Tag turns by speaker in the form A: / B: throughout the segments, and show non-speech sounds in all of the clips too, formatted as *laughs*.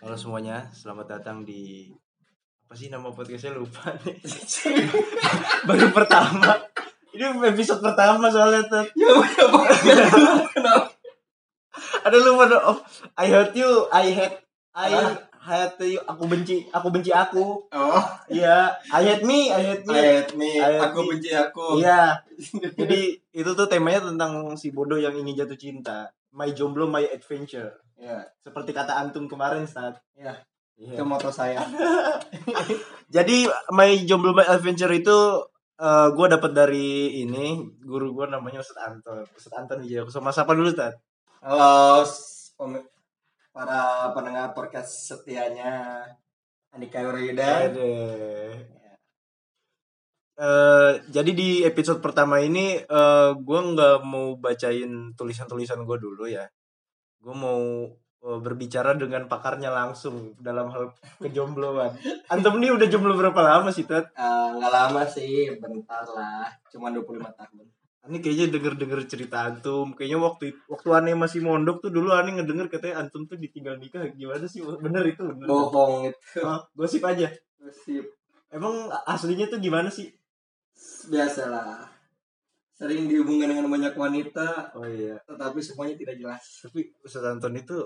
A: Halo semuanya, selamat datang di apa sih nama podcastnya lupa nih. *laughs* Baru pertama. Ini episode pertama soalnya tuh.
B: Ya udah Pak. Kenapa?
A: Ada lupa dong. Oh, I hate you, I hate, I hate you. Aku benci, aku benci aku.
B: Oh,
A: Iya, I hate me, I hate me.
B: ayat nih.
A: Ayat
B: Aku
A: nih.
B: benci aku.
A: Iya. Jadi itu tuh temanya tentang si bodoh yang ingin jatuh cinta. My jomblo, my adventure.
B: Ya,
A: Seperti kata antum kemarin, Stat.
B: ya.
A: Iya.
B: Itu moto saya. *laughs*
A: Jadi My Jomblo My Adventure itu eh gue dapat dari ini guru gue namanya Ustadz Anton. Ustadz Anton Wijaya Kusuma. Siapa dulu Ustadz?
B: Halo para pendengar podcast setianya Andika Yuryuda.
A: Eh, jadi di episode pertama ini eh gue nggak mau bacain tulisan-tulisan gue dulu ya. Gue mau eh, berbicara dengan pakarnya langsung dalam hal kejombloan. *laughs* Antum nih udah jomblo berapa lama sih?
B: Eh, nggak lama sih, bentar lah. Cuma 25 tahun.
A: Ini kayaknya denger-denger cerita antum. Kayaknya waktu waktu aneh masih mondok tuh dulu aneh ngedenger katanya antum tuh ditinggal nikah gimana sih? Bener itu bener.
B: Bohong itu.
A: Oh, gosip aja.
B: Sip.
A: Emang aslinya tuh gimana sih?
B: Biasalah. Sering dihubungkan dengan banyak wanita,
A: Oh iya.
B: tetapi semuanya tidak jelas.
A: Tapi Ustaz Anton itu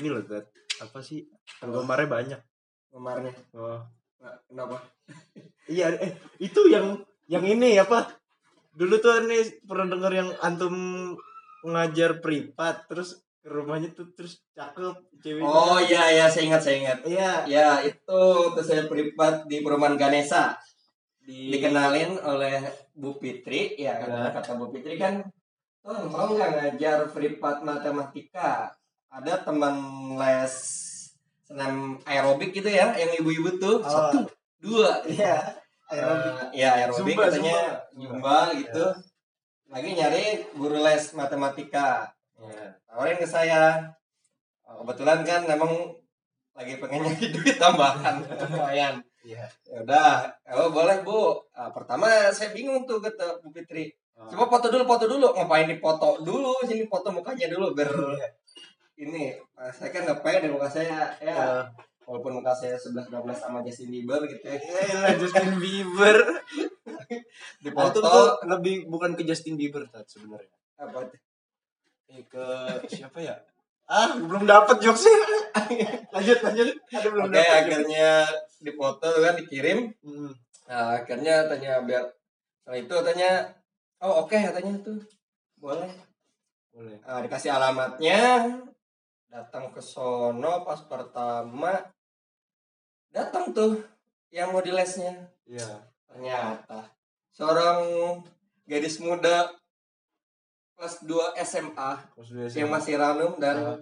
A: ini loh, Tat. Apa sih? Penggemarnya banyak.
B: Kemarinnya.
A: Oh.
B: Nah, kenapa? *laughs*
A: Iya, eh itu yang yang ini apa? Dulu tuh aneh pernah denger yang antum ngajar privat terus ke rumahnya tuh terus cakep ceweknya.
B: Oh iya iya saya ingat saya ingat.
A: Iya.
B: Ya itu tuh saya privat di perumahan Ganesa
A: Di
B: dikenalin oleh Bu Fitri ya
A: Ya.
B: kata Bu Fitri kan oh mau nggak ngajar privat matematika ada teman les senam aerobik gitu ya yang ibu-ibu tuh
A: Oh.
B: satu dua
A: Iya. Aerobik.
B: Eh, ya aerobik
A: Zumba,
B: katanya
A: Zumba.
B: zumba gitu lagi nyari guru les matematika
A: Iya.
B: tawarin ke saya Oh, kebetulan kan memang lagi pengen *laughs* nyari duit tambahan *laughs* lumayan
A: Iya.
B: ya udah oh boleh bu Ah, pertama saya bingung tuh kata Bu Fitri coba foto dulu foto dulu ngapain dipoto dulu sini foto mukanya dulu biar ini ah, saya kan nggak pede muka saya ya
A: Ya.
B: walaupun muka saya 11 12 sama Justin Bieber gitu ya
A: Eh, Justin Bieber. *laughs*
B: dipoto
A: Itu tuh lebih bukan ke Justin Bieber Tat sebenarnya.
B: apa tuh?
A: Eh, ke siapa ya? Ah, belum dapet jokesnya. *laughs* lanjut, lanjut. Ada belum
B: oke
A: dapet.
B: akhirnya dipoto tuh kan dikirim
A: Hmm.
B: Nah, akhirnya tanya biar setelah itu tanya oh oke katanya tuh boleh
A: Boleh.
B: Ah, dikasih alamatnya datang ke sono pas pertama datang tuh yang mau di lesnya
A: Iya.
B: ternyata seorang gadis muda kelas 2 SMA
A: Maksudnya
B: yang masih ranum dan
A: Ah.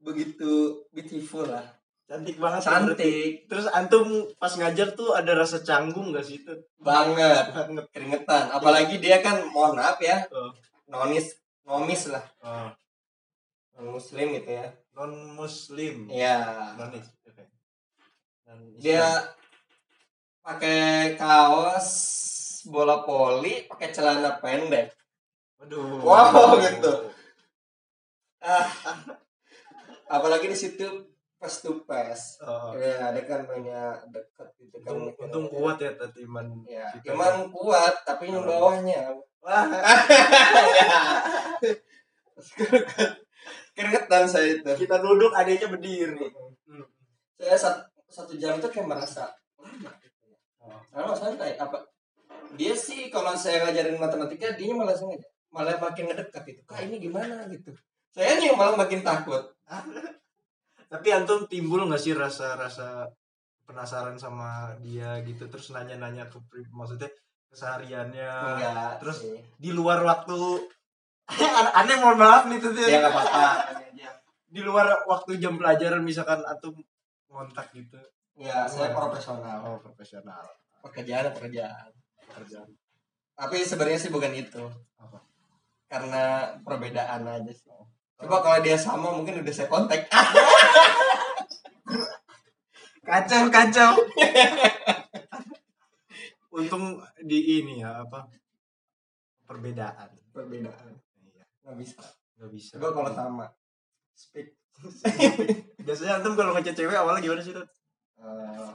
B: begitu beautiful lah
A: cantik banget. kan berarti.
B: cantik
A: Terus antum pas ngajar tuh ada rasa canggung gak sih itu?
B: banget
A: Banget.
B: keringetan apalagi dia kan mohon maaf ya
A: Oh.
B: nonis nomis lah
A: Oh.
B: non muslim gitu ya
A: Non muslim.
B: Iya.
A: Non Oke. Non
B: dia pakai kaos bola poli pakai celana pendek
A: Waduh.
B: Wow, gitu. ah *laughs* apalagi di situ face to face
A: Oh.
B: ya dia kan mainnya dekat gitu kan
A: Untung, untung kuat ya tadi iman.
B: ya
A: kita.
B: cuman kuat tapi yang
A: Oh.
B: bawahnya
A: Wah. *laughs*
B: keringetan saya itu
A: Kita duduk adanya berdiri. Hmm.
B: saya satu, satu jam itu kayak merasa lama gitu ya.
A: Oh.
B: Santai apa? Dia sih kalau saya ngajarin matematika dia malah sengaja malah makin ngedekat gitu. Kak ini gimana gitu. Saya nih yang malah makin takut. *laughs*
A: Tapi antum timbul nggak sih rasa-rasa penasaran sama dia gitu terus nanya-nanya ke maksudnya kesehariannya
B: Enggak.
A: terus
B: sih.
A: di luar waktu *laughs* aneh mohon maaf nih tuh
B: ya nggak apa-apa.
A: di luar waktu jam pelajaran misalkan antum ngontak gitu
B: Ya saya profesional.
A: oh profesional
B: Pekerjaan pekerjaan.
A: pekerjaan
B: Tapi sebenarnya sih bukan itu.
A: Apa?
B: Karena perbedaan aja sih. Coba kalau dia sama mungkin udah saya kontak. *laughs*
A: kacau kacau untung di ini ya apa perbedaan
B: Perbedaan.
A: iya
B: Nggak bisa.
A: nggak bisa
B: Coba kalau sama. Speak *laughs*
A: Biasanya antum kalau ngechat cewek awalnya gimana sih tuh?
B: Eh,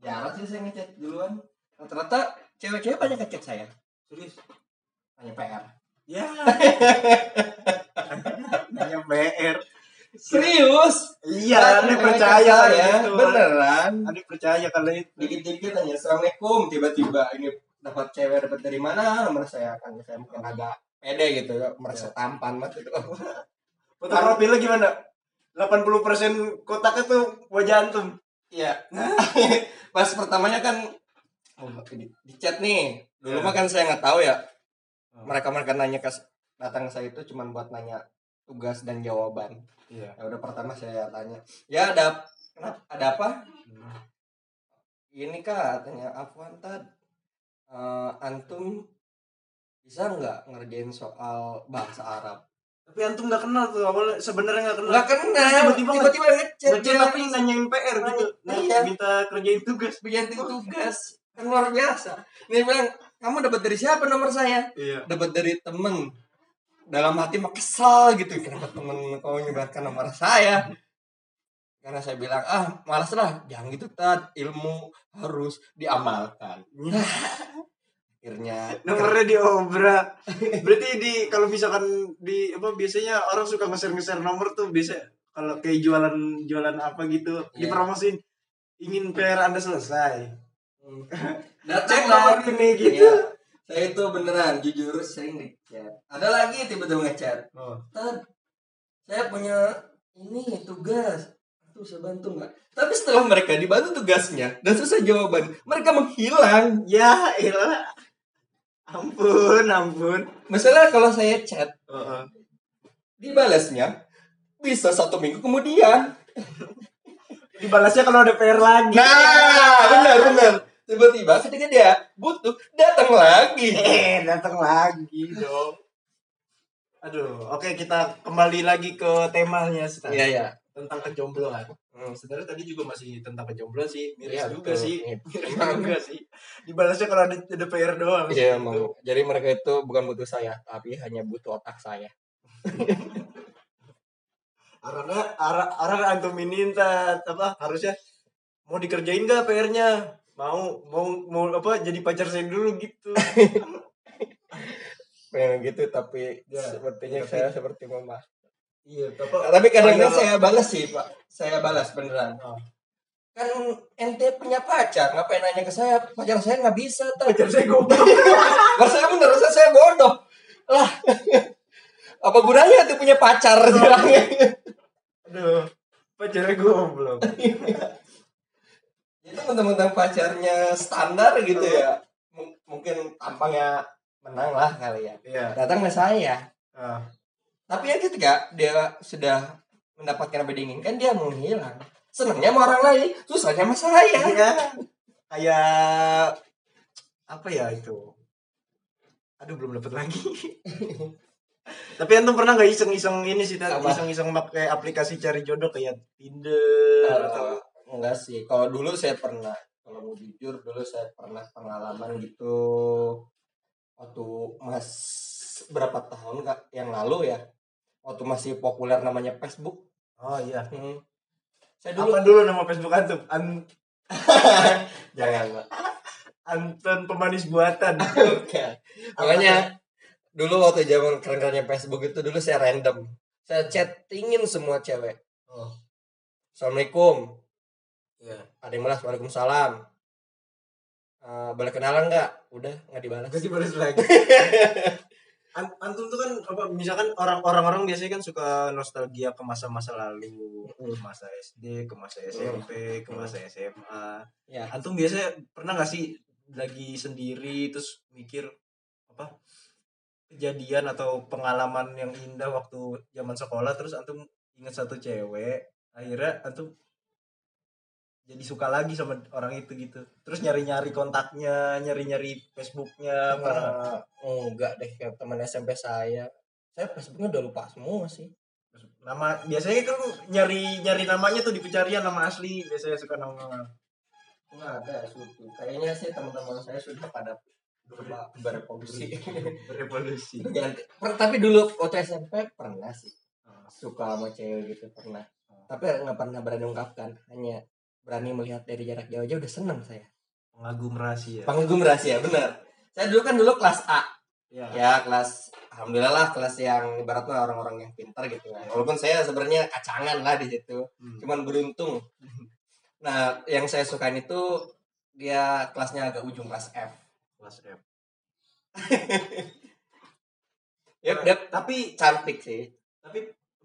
B: jarang sih saya ngechat duluan rata-rata cewek-cewek banyak ngechat saya
A: Serius?
B: hanya PR
A: Ya. Hanya PR.
B: serius
A: Iya, aneh percaya ya.
B: saya beneran
A: Aneh percaya kalau itu.
B: dikit-dikit hanya assalamualaikum tiba-tiba ini dapat cewek dapat dari mana nomor saya kan saya mungkin agak pede gitu ya merasa tampan banget gitu
A: Foto profilnya gimana? 80% kotaknya tuh wajah antum.
B: Iya. *laughs* Pas pertamanya kan oh, di, di chat nih. Dulu
A: Ya.
B: mah kan saya nggak tahu ya.
A: Hmm.
B: Mereka mereka nanya ke datang ke saya itu cuma buat nanya tugas dan jawaban.
A: Iya.
B: Ya udah pertama saya tanya, ya ada kenapa ada apa? Ini kak katanya Afwan tad eh, antum bisa nggak ngerjain soal bahasa Arab?
A: Tapi antum nggak kenal tuh awalnya sebenarnya nggak kenal.
B: Nggak kenal.
A: Tiba-tiba
B: Tiba-tiba ngechat
A: Ngechat
B: dia.
A: tapi nanyain PR gitu. Nah,
B: Iya.
A: minta kerjain tugas.
B: bikin tugas kan luar biasa. Dia bilang kamu dapat dari siapa nomor saya?
A: Iya.
B: dapat dari temen dalam hati mah kesal gitu kenapa temen kau nyebarkan nomor saya karena saya bilang ah malas lah jangan gitu tat ilmu harus diamalkan akhirnya
A: Nomornya diobrak. Berarti di kalau misalkan di apa biasanya orang suka nge-share-nge-share nomor tuh biasa kalau kayak jualan jualan apa gitu
B: Iya.
A: dipromosin ingin PR Anda selesai.
B: Datang
A: Cek nomor ini gitu.
B: Iya. saya itu beneran jujur sering di chat ada lagi tiba-tiba ngechat
A: Oh.
B: Tad saya punya ini tugas tuh saya bantu nggak tapi setelah mereka dibantu tugasnya dan selesai jawaban mereka menghilang
A: Ya, elah. Ampun, ampun.
B: Masalah kalau saya chat,
A: Heeh.
B: dibalasnya bisa satu minggu kemudian.
A: Dibalasnya kalau ada PR lagi.
B: Nah, benar benar. Tiba-tiba ketika dia butuh datang lagi.
A: Eh, datang lagi dong. Aduh, oke kita kembali lagi ke temanya sekarang.
B: Iya ya.
A: Tentang kejombloan.
B: Hmm.
A: Sebenarnya tadi juga masih tentang kejombloan sih, miris
B: Iya,
A: juga
B: betul.
A: sih.
B: Iya. *laughs*
A: Miris juga sih. Dibalasnya kalau ada, ada PR doang.
B: Iya mau. Jadi mereka itu bukan butuh saya, tapi hanya butuh otak saya. *laughs*
A: Arana, arah, arah antum ini entah apa harusnya mau dikerjain gak PR-nya? Mau, mau, mau apa? Jadi pacar saya dulu gitu. *laughs*
B: Pengen gitu tapi
A: Ya,
B: sepertinya
A: tapi-
B: saya seperti mama.
A: iya,
B: Nah,
A: apa?
B: tapi kadang-kadang saya balas sih pak. Saya balas beneran.
A: Oh.
B: Kan ente punya pacar, ngapain nanya ke saya? Pacar saya nggak bisa. Tat.
A: Pacar saya goblok. *laughs*
B: Saya bener, saya, saya bodoh. Lah, *laughs* apa gunanya tuh punya pacar?
A: Aduh, pacarnya goblok.
B: Mentang-mentang pacarnya standar gitu ya. M- mungkin tampangnya menang lah kali ya.
A: Iya.
B: Datang ke saya.
A: Ah.
B: Tapi ya ketika dia sudah mendapatkan apa diinginkan, dia menghilang. Senangnya sama orang lain, susahnya sama saya.
A: Iya. Kayak apa ya itu? Aduh belum dapat lagi. *laughs* Tapi antum pernah nggak iseng-iseng ini sih, iseng-iseng pakai aplikasi cari jodoh kayak Tinder atau
B: Eh, enggak sih, kalau dulu saya pernah. Kalau mau jujur, dulu saya pernah pengalaman gitu waktu mas berapa tahun kak yang lalu ya waktu masih populer namanya Facebook
A: Oh iya.
B: Hmm. saya dulu
A: Apa dulu nama Facebook antum? An *laughs*
B: jangan Pak.
A: Anton pemanis buatan. *laughs*
B: Makanya dulu waktu zaman keren-kerennya Facebook itu dulu saya random saya chattingin semua cewek
A: Oh.
B: assalamualaikum
A: Iya.
B: ada yang balas waalaikumsalam. Eh, boleh kenalan nggak? Udah nggak dibalas.
A: Gak dibalas *laughs* lagi. An- antum tuh kan apa misalkan orang orang-orang biasanya kan suka nostalgia ke masa-masa lalu, ke masa SD, ke masa SMP, ke masa SMA.
B: ya.
A: Antum biasanya pernah gak sih lagi sendiri terus mikir apa kejadian atau pengalaman yang indah waktu zaman sekolah terus antum ingat satu cewek akhirnya antum jadi suka lagi sama orang itu gitu. Terus nyari-nyari kontaknya nyari-nyari Facebooknya pernah
B: Eh, enggak deh kayak teman SMP saya. Saya Facebooknya udah lupa semua sih.
A: Nama biasanya kan nyari nyari namanya tuh di pencarian nama asli biasanya suka nama.
B: Nggak ada suatu kayaknya sih teman-teman saya sudah pada berba- berevolusi. *laughs*
A: Revolusi
B: Ganti. Per- tapi dulu waktu SMP pernah sih. Suka sama cewek gitu pernah. Tapi nggak pernah berani ungkapkan hanya berani melihat dari jarak jauh aja udah seneng saya.
A: Pengagum rahasia.
B: pengagum rahasia benar. Saya dulu kan dulu kelas A.
A: Ya.
B: ya kelas alhamdulillah lah kelas yang ibaratnya orang-orang yang pintar gitu kan. Walaupun saya sebenarnya kacangan lah di situ.
A: Hmm.
B: cuman beruntung. Nah yang saya sukain itu dia kelasnya agak ujung kelas F.
A: Kelas F. *laughs*
B: ya dia
A: Tapi
B: cantik sih.
A: tapi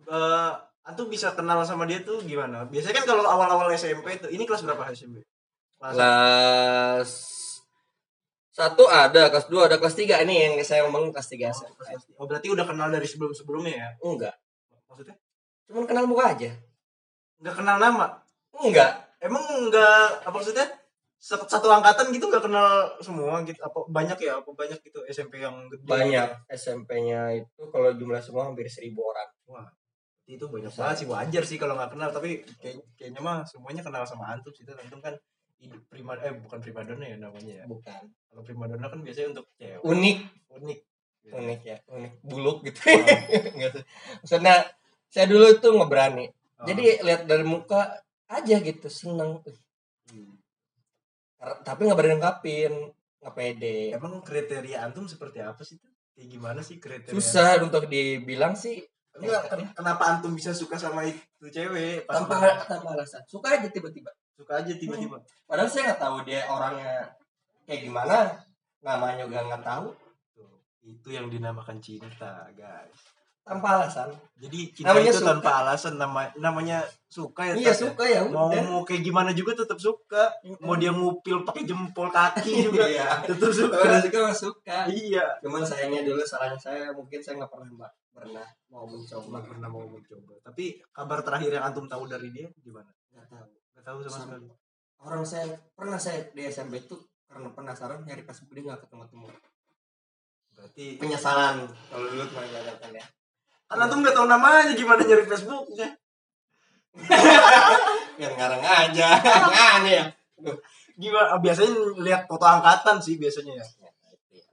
A: eh antum bisa kenal sama dia tuh gimana? Biasanya kan kalau awal-awal SMP tuh, ini kelas berapa SMP? Kelas
B: kelas satu ada kelas dua ada kelas tiga ini yang saya ngomong kelas tiga
A: Oh, kelas Oh, berarti udah kenal dari sebelum-sebelumnya ya?
B: enggak
A: Maksudnya?
B: cuman kenal muka aja
A: Nggak kenal nama?
B: enggak
A: Emang nggak, apa maksudnya? Satu, satu angkatan gitu nggak kenal semua gitu? Apa banyak ya? Apa banyak gitu SMP yang gede?
B: banyak SMP-nya itu kalau jumlah semua hampir seribu orang
A: Wah, itu banyak banget sih wajar sih kalau nggak kenal. Tapi kayak, kayaknya mah semuanya kenal sama antum sih. Antum kan prima eh bukan primadona ya namanya ya.
B: Bukan.
A: Kalau primadona kan biasanya untuk cewek.
B: Unik.
A: Unik. Gitu.
B: unik ya unik. Buluk gitu. *laughs*
A: Oh.
B: Maksudnya saya dulu tuh nggak berani.
A: Oh.
B: jadi lihat dari muka aja gitu seneng.
A: Hmm.
B: Tapi nggak berani ngungkapin nggak pede.
A: Emang kriteria antum seperti apa sih tuh kayak gimana sih kriteria?
B: Susah untuk dibilang sih
A: Enggak, ken- kenapa antum bisa suka sama itu cewek pas
B: tanpa
A: udah-
B: tanpa alasan. Suka aja tiba-tiba.
A: Suka aja tiba-tiba.
B: Padahal saya nggak tahu dia orangnya kayak gimana. Namanya juga nggak tahu.
A: Tuh, itu yang dinamakan cinta guys.
B: Tanpa alasan.
A: Jadi cinta
B: Namanya
A: itu
B: suka.
A: tanpa alasan. Nama namanya suka ya
B: iya
A: ya?
B: suka ya
A: mau
B: udah.
A: Mau kayak gimana juga tetap suka. Mau dia ngupil pakai jempol kaki juga
B: Iya.
A: tetap suka.
B: Orang suka suka.
A: Iya.
B: Cuman sayangnya dulu salahnya saya mungkin saya nggak pernah mbak pernah mau mencoba
A: pernah mau mencoba. Tapi kabar terakhir yang antum tahu dari dia gimana?
B: Nggak tahu.
A: Nggak tahu sama
B: Sama.
A: sekali
B: orang saya pernah saya di SMP itu karena penasaran nyari Facebook dia nggak ketemu temu
A: berarti
B: penyesalan. Kalau dulu cuma kelihatan ya.
A: Kan antum nggak tahu namanya gimana nyari Facebooknya *laughs*
B: yang ngarang aja. *laughs* Aneh ya.
A: Gimana? Biasanya lihat foto angkatan sih biasanya ya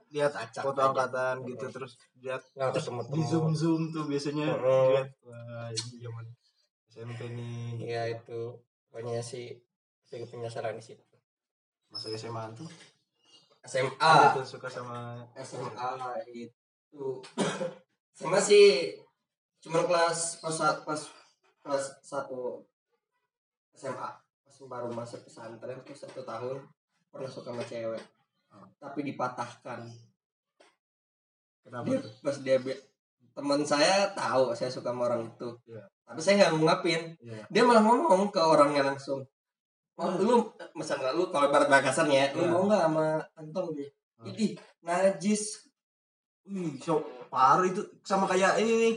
A: lihat
B: Acak
A: foto
B: aja.
A: angkatan gitu terus lihat
B: nggak ketemu
A: di zoom zoom tuh biasanya
B: Heeh.
A: lihat wah ini zaman SMP nih
B: Iya itu. Pokoknya sih saya penyesalan di situ.
A: Masa SMA antum
B: SMA
A: ada tuh suka sama
B: SMA itu. *coughs* SMA sih cuma kelas pas pas kelas satu SMA pas baru masuk pesantren tuh satu tahun pernah suka sama cewek. Tapi dipatahkan
A: kenapa
B: dia
A: tuh
B: pas dia teman saya tahu saya suka sama orang itu
A: Iya.
B: tapi saya nggak ngungkapin
A: Iya.
B: dia malah ngomong ke orangnya langsung oh,
A: Hmm.
B: lu misalnya lu kalau barat bahasanya lu
A: Iya.
B: mau nggak sama Anton nih
A: Hmm.
B: Ih, najis
A: Wih, so parah itu sama kayak ini nih.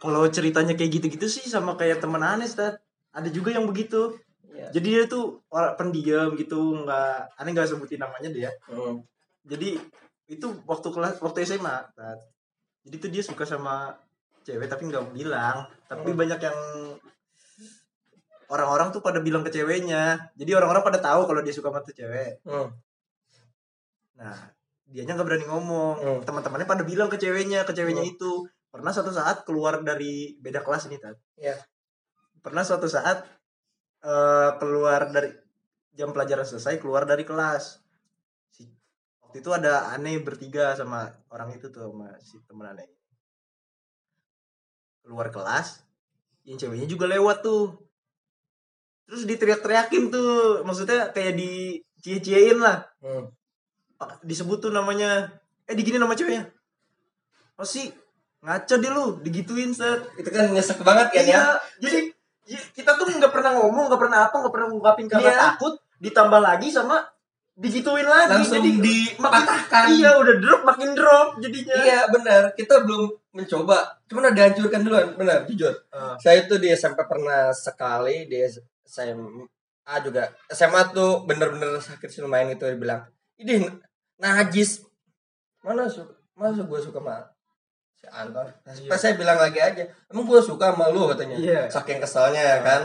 A: Kalau ceritanya kayak gitu-gitu sih sama kayak teman Anes, Tat. Ada juga yang begitu.
B: Ya.
A: Jadi dia tuh orang pendiam gitu, nggak aneh nggak sebutin namanya dia.
B: Hmm.
A: Jadi itu waktu kelas waktu SMA, Tat. Jadi tuh dia suka sama cewek tapi nggak bilang. Tapi
B: Hmm.
A: banyak yang orang-orang tuh pada bilang ke ceweknya. Jadi orang-orang pada tahu kalau dia suka sama tuh cewek.
B: Hmm.
A: Nah, dianya nggak berani ngomong.
B: Hmm.
A: Teman-temannya pada bilang ke ceweknya, ke ceweknya
B: Hmm.
A: itu. Pernah suatu saat keluar dari beda kelas ini, Tat.
B: Iya.
A: Pernah suatu saat eh, keluar dari jam pelajaran selesai, keluar dari kelas. Si, waktu itu ada aneh bertiga sama orang itu tuh sama si temen aneh. Keluar kelas, yang ceweknya juga lewat tuh. Terus diteriak-teriakin tuh, maksudnya kayak di cie-ciein lah
B: Hmm.
A: Disebut tuh namanya eh digini nama ceweknya oh sih ngaco deh lu digituin set
B: itu kan nyesek banget kan ya
A: iya jadi y- kita tuh nggak pernah ngomong nggak pernah apa nggak pernah ngungkapin karena
B: Iya.
A: takut ditambah lagi sama digituin lagi
B: langsung
A: jadi
B: dipatahkan.
A: Iya udah drop makin drop jadinya.
B: Iya benar. Kita belum mencoba. Cuman udah dihancurkan duluan benar jujur.
A: Ah.
B: saya tuh di SMP pernah sekali di SMA juga. SMA tuh bener-bener sakit sih lumayan itu dibilang ini najis. Mana suka masa gue suka sama si Anton
A: Iya.
B: pas saya bilang lagi aja emang gue suka sama lu katanya
A: Iya.
B: saking keselnya ya kan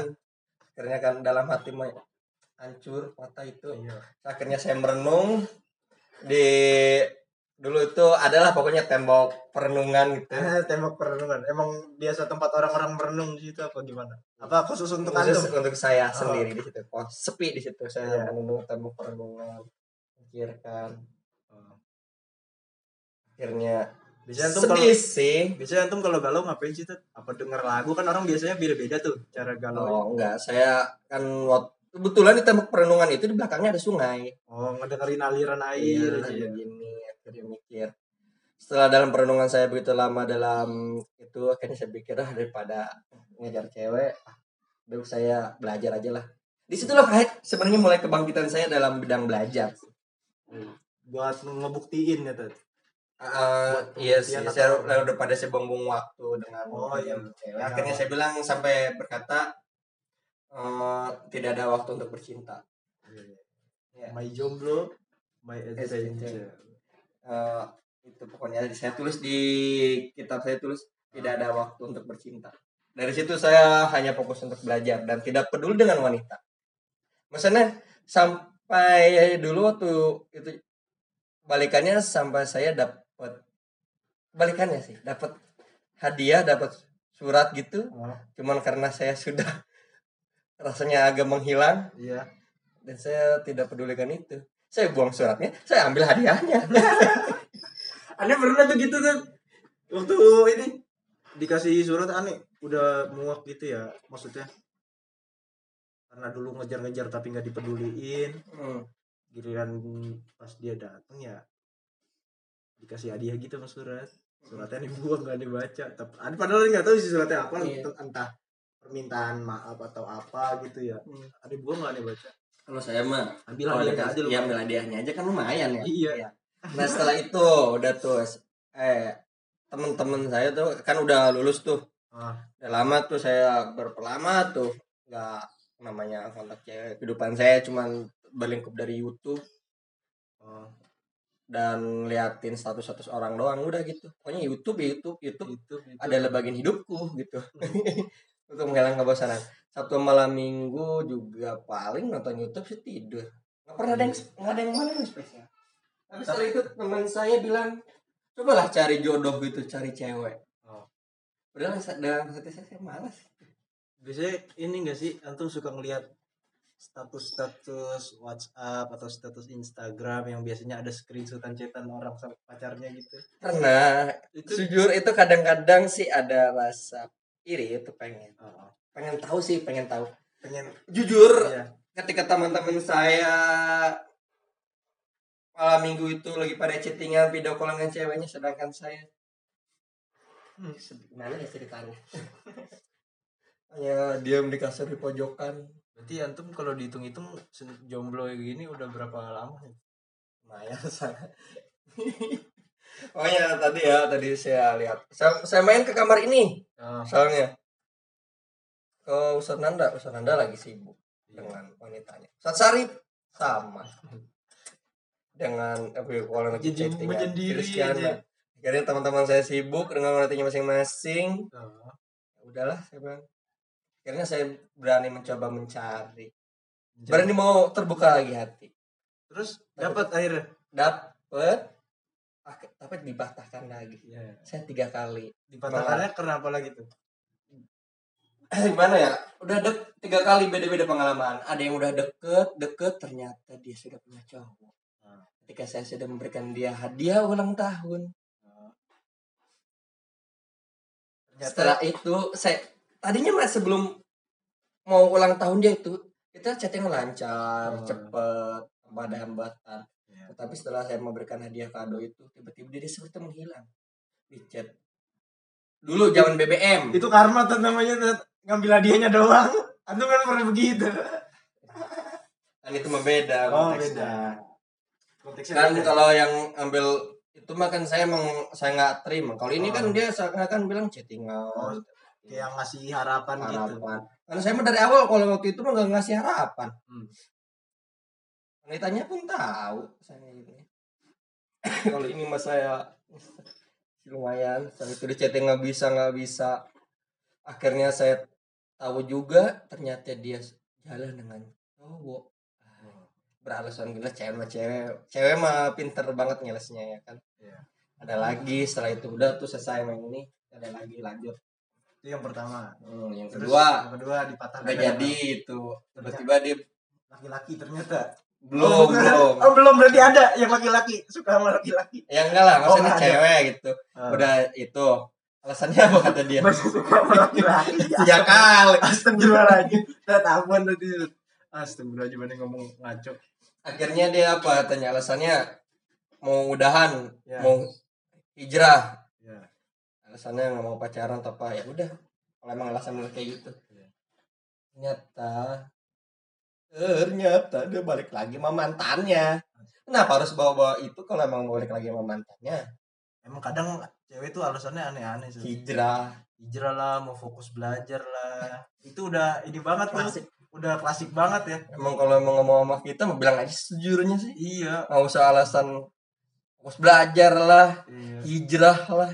B: akhirnya kan dalam hati hancur patah itu
A: Iya.
B: akhirnya saya merenung di dulu itu adalah pokoknya tembok perenungan gitu
A: tembok perenungan emang biasa tempat orang-orang merenung di situ apa gimana apa khusus untuk
B: khusus
A: antum
B: untuk saya
A: Oh.
B: sendiri di situ oh, sepi di situ
A: Iya.
B: saya merenung tembok perenungan pikirkan
A: Oh.
B: akhirnya
A: biasanya antum kalau
B: sih.
A: Biasanya antum kalau galau ngapain sih Tet? apa denger lagu? Kan orang biasanya beda-beda tuh cara galau.
B: Oh enggak. Saya kan waktu kebetulan di tembok perenungan itu di belakangnya ada sungai.
A: Oh ngedengerin aliran air
B: Iya,
A: aja ya.
B: begini akhirnya mikir. Setelah dalam perenungan saya begitu lama dalam itu akhirnya saya pikir ah daripada ngejar cewek ah, baru saya belajar aja lah. Di situlah sebenarnya mulai kebangkitan saya dalam bidang belajar.
A: Buat ngebuktiin ya Tet.
B: Ah, iya sih saya
A: atau-
B: lalu daripada saya buang-buang waktu dengan
A: Oh, iya.
B: cewek akhirnya saya bilang sampai berkata eh, tidak ada waktu untuk bercinta. Ya.
A: my jomblo my
B: Adventure.
A: adventure
B: Eh, itu pokoknya saya tulis di kitab saya tulis tidak ada waktu untuk bercinta. Dari situ saya hanya fokus untuk belajar dan tidak peduli dengan wanita. Maksudnya sampai dulu waktu itu balikannya sampai saya dapat balikannya sih. Dapat hadiah dapat surat gitu.
A: Oh,
B: cuman karena saya sudah *laughs* rasanya agak menghilang.
A: Iya.
B: Dan saya tidak pedulikan itu. Saya buang suratnya saya ambil hadiahnya. *laughs*
A: Aneh pernah tuh gitu tuh. Waktu ini dikasih surat aneh udah muak gitu ya maksudnya. Karena dulu ngejar-ngejar tapi nggak dipeduliin.
B: Hmm.
A: giliran pas dia datang ya dikasih hadiah gitu sama surat suratnya dibuang *laughs* nggak dibaca tapi ada padahal nggak tahu sih suratnya apa
B: Iya.
A: entah permintaan maaf atau apa gitu ya
B: Hmm.
A: ada buang nggak dibaca
B: Kalau saya mah
A: ambil
B: kalau
A: hadiahnya
B: ada
A: aja lu
B: ya ambil hadiahnya aja kan lumayan ya.
A: Iya.
B: Nah setelah itu udah tuh eh temen-temen saya tuh kan udah lulus tuh.
A: Ah.
B: Udah lama tuh saya berapa lama tuh nggak namanya kontak cewek. Kehidupan saya cuman berlingkup dari YouTube
A: oh,
B: dan liatin status-status orang doang udah gitu. Pokoknya YouTube YouTube YouTube
A: itu, itu.
B: adalah bagian hidupku gitu. *laughs* Untuk menghilangkan kebosanan. Sabtu malam minggu juga paling nonton YouTube sih tidur. Nggak pernah ada yang nggak ada yang mana yang spesial. Tapi setelah itu teman saya bilang, cobalah cari jodoh gitu, cari cewek.
A: Oh.
B: Padahal dalam hati saya, saya malas.
A: biasanya ini enggak sih antum suka ngelihat status-status WhatsApp atau status Instagram yang biasanya ada screenshotan chatan orang sama pacarnya gitu?
B: Karena
A: itu
B: jujur itu kadang-kadang sih ada rasa iri itu pengen.
A: Oh,
B: Pengen tahu sih, pengen tahu.
A: pengen
B: Jujur,
A: ya
B: ketika teman-teman saya malam minggu itu lagi pada chattingan video call dengan ceweknya sedangkan saya hmm, gimana ya ceritanya *laughs* hanya diam di kasur di pojokan.
A: Berarti antum kalau dihitung-hitung jomblo kayak gini udah berapa lama ya?
B: lumayan sangat. *laughs* Oh ya tadi ya tadi saya lihat. Saya, saya main ke kamar ini
A: Oh,
B: soalnya. Ke Ustaz Nanda Ustaz Nanda lagi sibuk dengan wanitanya. Ustaz Sarip sama. *laughs* Dengan apa kalau lagi chatting
A: menyendiri
B: Rizky
A: aja.
B: Akhirnya teman-teman saya sibuk dengan wanitanya masing-masing.
A: Oh.
B: Ya udahlah saya bilang akhirnya saya berani mencoba mencari. Berani mau terbuka lagi hati.
A: Terus dapat akhirnya?
B: Dapet. Ah, tapi dipatahkan lagi.
A: Ya
B: saya tiga kali.
A: Dipatahkannya karena apa lagi tuh? *clears throat*
B: Gimana ya? Udah dek tiga kali beda-beda pengalaman. Ada yang udah deket deket ternyata dia sudah punya cowok.
A: Hmm.
B: ketika saya sudah memberikan dia hadiah ulang tahun.
A: Ternyata
B: setelah itu saya tadinya mas sebelum mau ulang tahun dia itu kita chatting lancar
A: Hmm.
B: cepet tanpa ada hambatan.
A: Ya.
B: tetapi setelah saya memberikan hadiah kado itu tiba-tiba dia seperti menghilang. Di chat. Dulu zaman BBM
A: itu karma tuh namanya ngambil hadiahnya doang. Antum kan pernah begitu.
B: Kan itu membeda
A: Oh,
B: konteksnya.
A: konteksnya
B: kan
A: beda.
B: kalau yang ambil itu mah kan saya emang saya nggak terima. Kalau ini kan
A: Oh.
B: dia seakan-akan bilang chattingan
A: Oh, kayak ngasih harapan, gitu.
B: Harapan. Kan saya mah dari awal kalau waktu itu mah nggak ngasih harapan.
A: Hmm.
B: wanitanya pun tahu saya ini. *coughs* Kalau ini mah saya *laughs* lumayan saya itu di chatting nggak bisa nggak bisa. Akhirnya saya tahu juga ternyata dia jalan dengan cowok. Beralasan gila cewek mah cewek. Cewek mah pinter banget ngelesnya ya kan.
A: Iya.
B: ada lagi setelah itu udah tuh selesai main ini. Ada lagi lanjut
A: itu yang pertama.
B: Hmm, yang
A: Terus
B: kedua
A: yang kedua dipatahkan
B: udah jadi itu. Tiba-tiba dia
A: laki-laki ternyata.
B: Belum
A: oh,
B: belum.
A: Oh belum. Berarti ada yang laki-laki. Suka sama laki-laki.
B: Ya enggak lah. Maksudnya
A: Oh, ada.
B: cewek gitu.
A: Ah.
B: udah itu. Alasannya apa kata dia?
A: Masih suka sama laki-laki. *laughs*
B: Sejak kali.
A: Astagfirullahaladzim. Udah tahuan tadi Astagfirullahaladzim Ini ngomong ngaco.
B: Akhirnya dia apa? Tanya alasannya mau udahan
A: Ya.
B: mau hijrah alasannya nggak mau pacaran atau apa ya udah kalau emang alasan lu kayak gitu.
A: Iya.
B: ternyata ternyata dia balik lagi sama mantannya. Kenapa harus bawa-bawa itu kalau emang balik lagi sama mantannya?
A: Emang kadang cewek tuh alasannya aneh-aneh sih.
B: Hijrah.
A: Hijrah lah Mau fokus belajar lah. Itu udah ini banget tuh.
B: Klasik.
A: Udah klasik banget ya.
B: Emang kalau emang ngomong sama kita mau bilang aja sejujurnya sih.
A: Iya.
B: Nggak usah alasan fokus belajar lah
A: Iya.
B: hijrah lah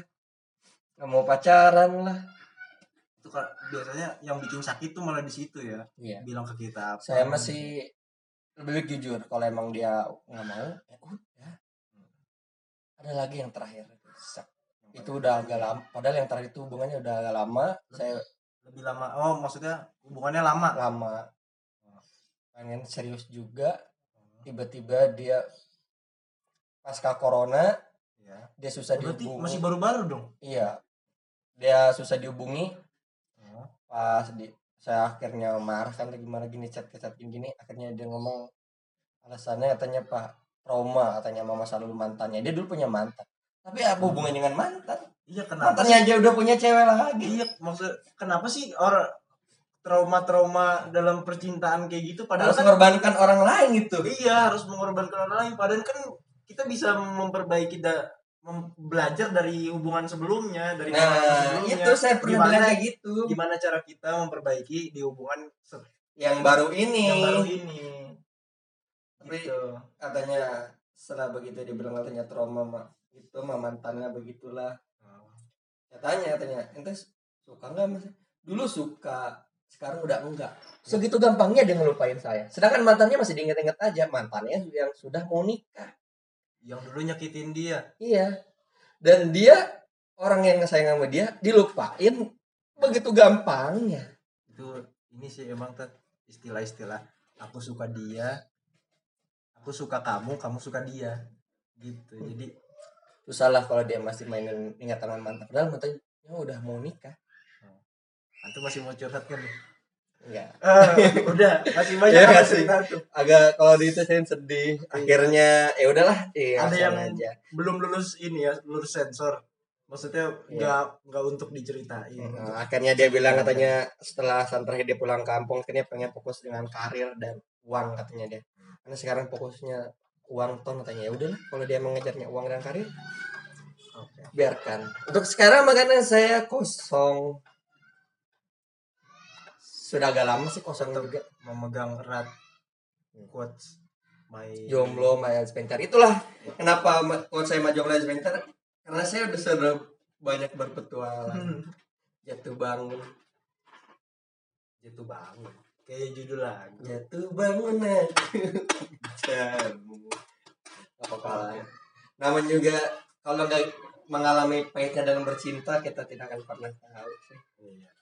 B: nggak mau pacaran lah.
A: Itu kan biasanya yang bikin sakit tuh malah di situ ya.
B: Iya.
A: Bilang ke kita apa.
B: saya masih lebih jujur kalau emang dia nggak mau ya udah. Ada lagi yang terakhir. Sak. itu udah agak lama padahal yang terakhir itu hubungannya udah agak lama. Saya
A: Lebih lama Oh maksudnya hubungannya lama?
B: Lama. Pengen serius juga. Tiba-tiba dia pasca corona
A: Ya
B: dia susah
A: Berarti
B: dihubungi.
A: masih baru-baru dong?
B: Iya dia susah dihubungi.
A: Oh.
B: pas di saya akhirnya marah kan gimana gini chat ke chat gini, akhirnya dia ngomong alasannya katanya pak trauma katanya sama masa lalu mantannya. Dia dulu punya mantan tapi apa hubungannya dengan mantan?
A: Iya kenapa
B: mantannya aja udah punya cewek lagi.
A: Iya, maksud kenapa sih orang trauma-trauma dalam percintaan kayak gitu padahal
B: harus
A: kan
B: mengorbankan orang lain gitu
A: iya harus mengorbankan orang lain. Padahal kan kita bisa memperbaiki da, belajar dari hubungan sebelumnya dari
B: nah
A: sebelumnya.
B: itu saya pernah
A: Gimana-
B: kayak gitu.
A: gimana cara kita memperbaiki di hubungan
B: yang baru ini.
A: yang baru ini.
B: Tapi-
A: gitu.
B: katanya setelah begitu dia bilang katanya trauma mak itu sama mantannya begitulah katanya katanya ente suka nggak mas? Dulu suka sekarang udah enggak segitu gampangnya dia ngelupain saya. Sedangkan mantannya masih diinget-inget aja mantannya yang sudah mau nikah
A: yang dulu nyakitin dia.
B: Iya. Dan dia orang yang sayang sama dia dilupain begitu gampangnya.
A: Itu ini sih emang istilah-istilah aku suka dia aku suka kamu kamu suka dia. Gitu. Jadi
B: susah lah kalau dia masih mainin ingatan mantan padahal mantannya udah mau nikah.
A: Antum masih mau curhat kan
B: enggak.
A: Eh, udah masih banyak
B: Iya
A: apa
B: nggak sih?
A: cerita tuh.
B: Agak kalau di itu saya sedih. Akhirnya ya udahlah iya
A: Ada yang-
B: aja.
A: belum lulus ini ya lulus sensor. Maksudnya
B: Iya.
A: nggak nggak untuk diceritain.
B: Nah, akhirnya dia bilang katanya setelah San terakhir dia pulang kampung akhirnya pengen fokus dengan karir dan uang katanya dia. Karena sekarang fokusnya uang ton katanya. Ya udahlah kalau dia mengejarnya uang dan karir
A: Oke.
B: biarkan. Untuk sekarang makanya saya kosong sudah agak lama sih kosong juga.
A: memegang erat quotes my
B: jomblo Maya Spencer itulah kenapa kalau saya maju Maya Spencer karena saya udah sudah banyak berpetualang.
A: Hmm,
B: jatuh bangun.
A: Jatuh bangun. Kayak judul lagu.
B: Jatuh bangun jamu. Apa apa namanya juga kalau nggak mengalami pahitnya dalam bercinta kita tidak akan pernah tahu sih.
A: Iya.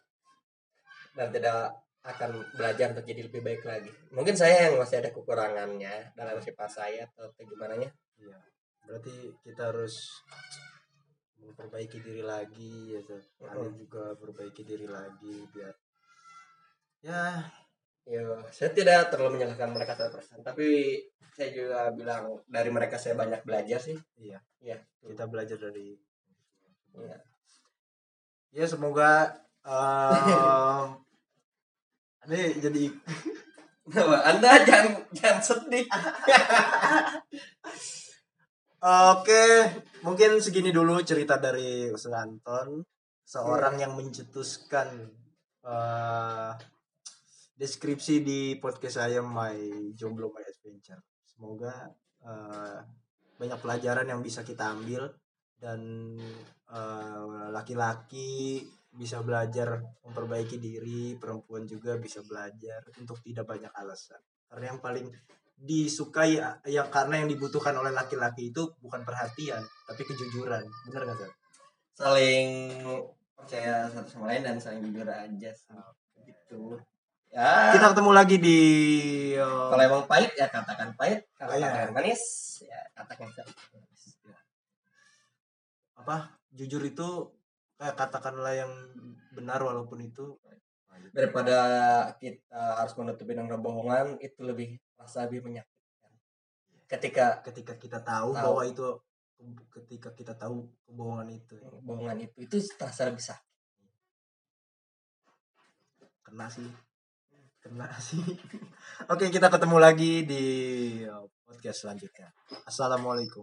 B: Dan tidak akan belajar untuk jadi lebih baik lagi mungkin saya yang masih ada kekurangannya dalam sifat saya atau gimana nya
A: Iya. Berarti kita harus memperbaiki diri lagi gitu. Anda
B: Mm-mm.
A: juga perbaiki diri lagi biar ya
B: Yo, saya tidak terlalu menyalahkan mereka 100%, tapi saya juga bilang dari mereka saya banyak belajar sih.
A: iya
B: Iya.
A: kita belajar dari
B: Iya.
A: ya semoga em, ini jadi?
B: Anda jangan jangan sedih.
A: Oke, mungkin segini dulu cerita dari Ustaz Anton, seorang yang mencetuskan eh, deskripsi di podcast saya My Jomblo My Adventure. Semoga eh, banyak pelajaran yang bisa kita ambil dan eh, laki-laki bisa belajar memperbaiki diri, perempuan juga bisa belajar untuk tidak banyak alasan. karena yang paling disukai yang karena yang dibutuhkan oleh laki-laki itu bukan perhatian tapi kejujuran. Bener nggak sih
B: saling percaya satu sama lain dan saling jujur aja sih. gitu. Ya.
A: Kita ketemu lagi di uh,
B: kalau emang pahit ya katakan pahit. Kalau
A: Iya.
B: katakan manis ya katakan manis.
A: Apa? Jujur itu kayak katakanlah yang benar walaupun itu
B: daripada kita harus menutupi dengan kebohongan itu lebih rasa lebih menyakitkan. Ketika
A: ketika kita tahu,
B: Tahu.
A: bahwa itu ketika kita tahu kebohongan itu
B: kebohongan itu itu terasa lebih sakit.
A: Kena sih. Kena *laughs* sih. Oke kita ketemu lagi di uh, podcast selanjutnya. Assalamualaikum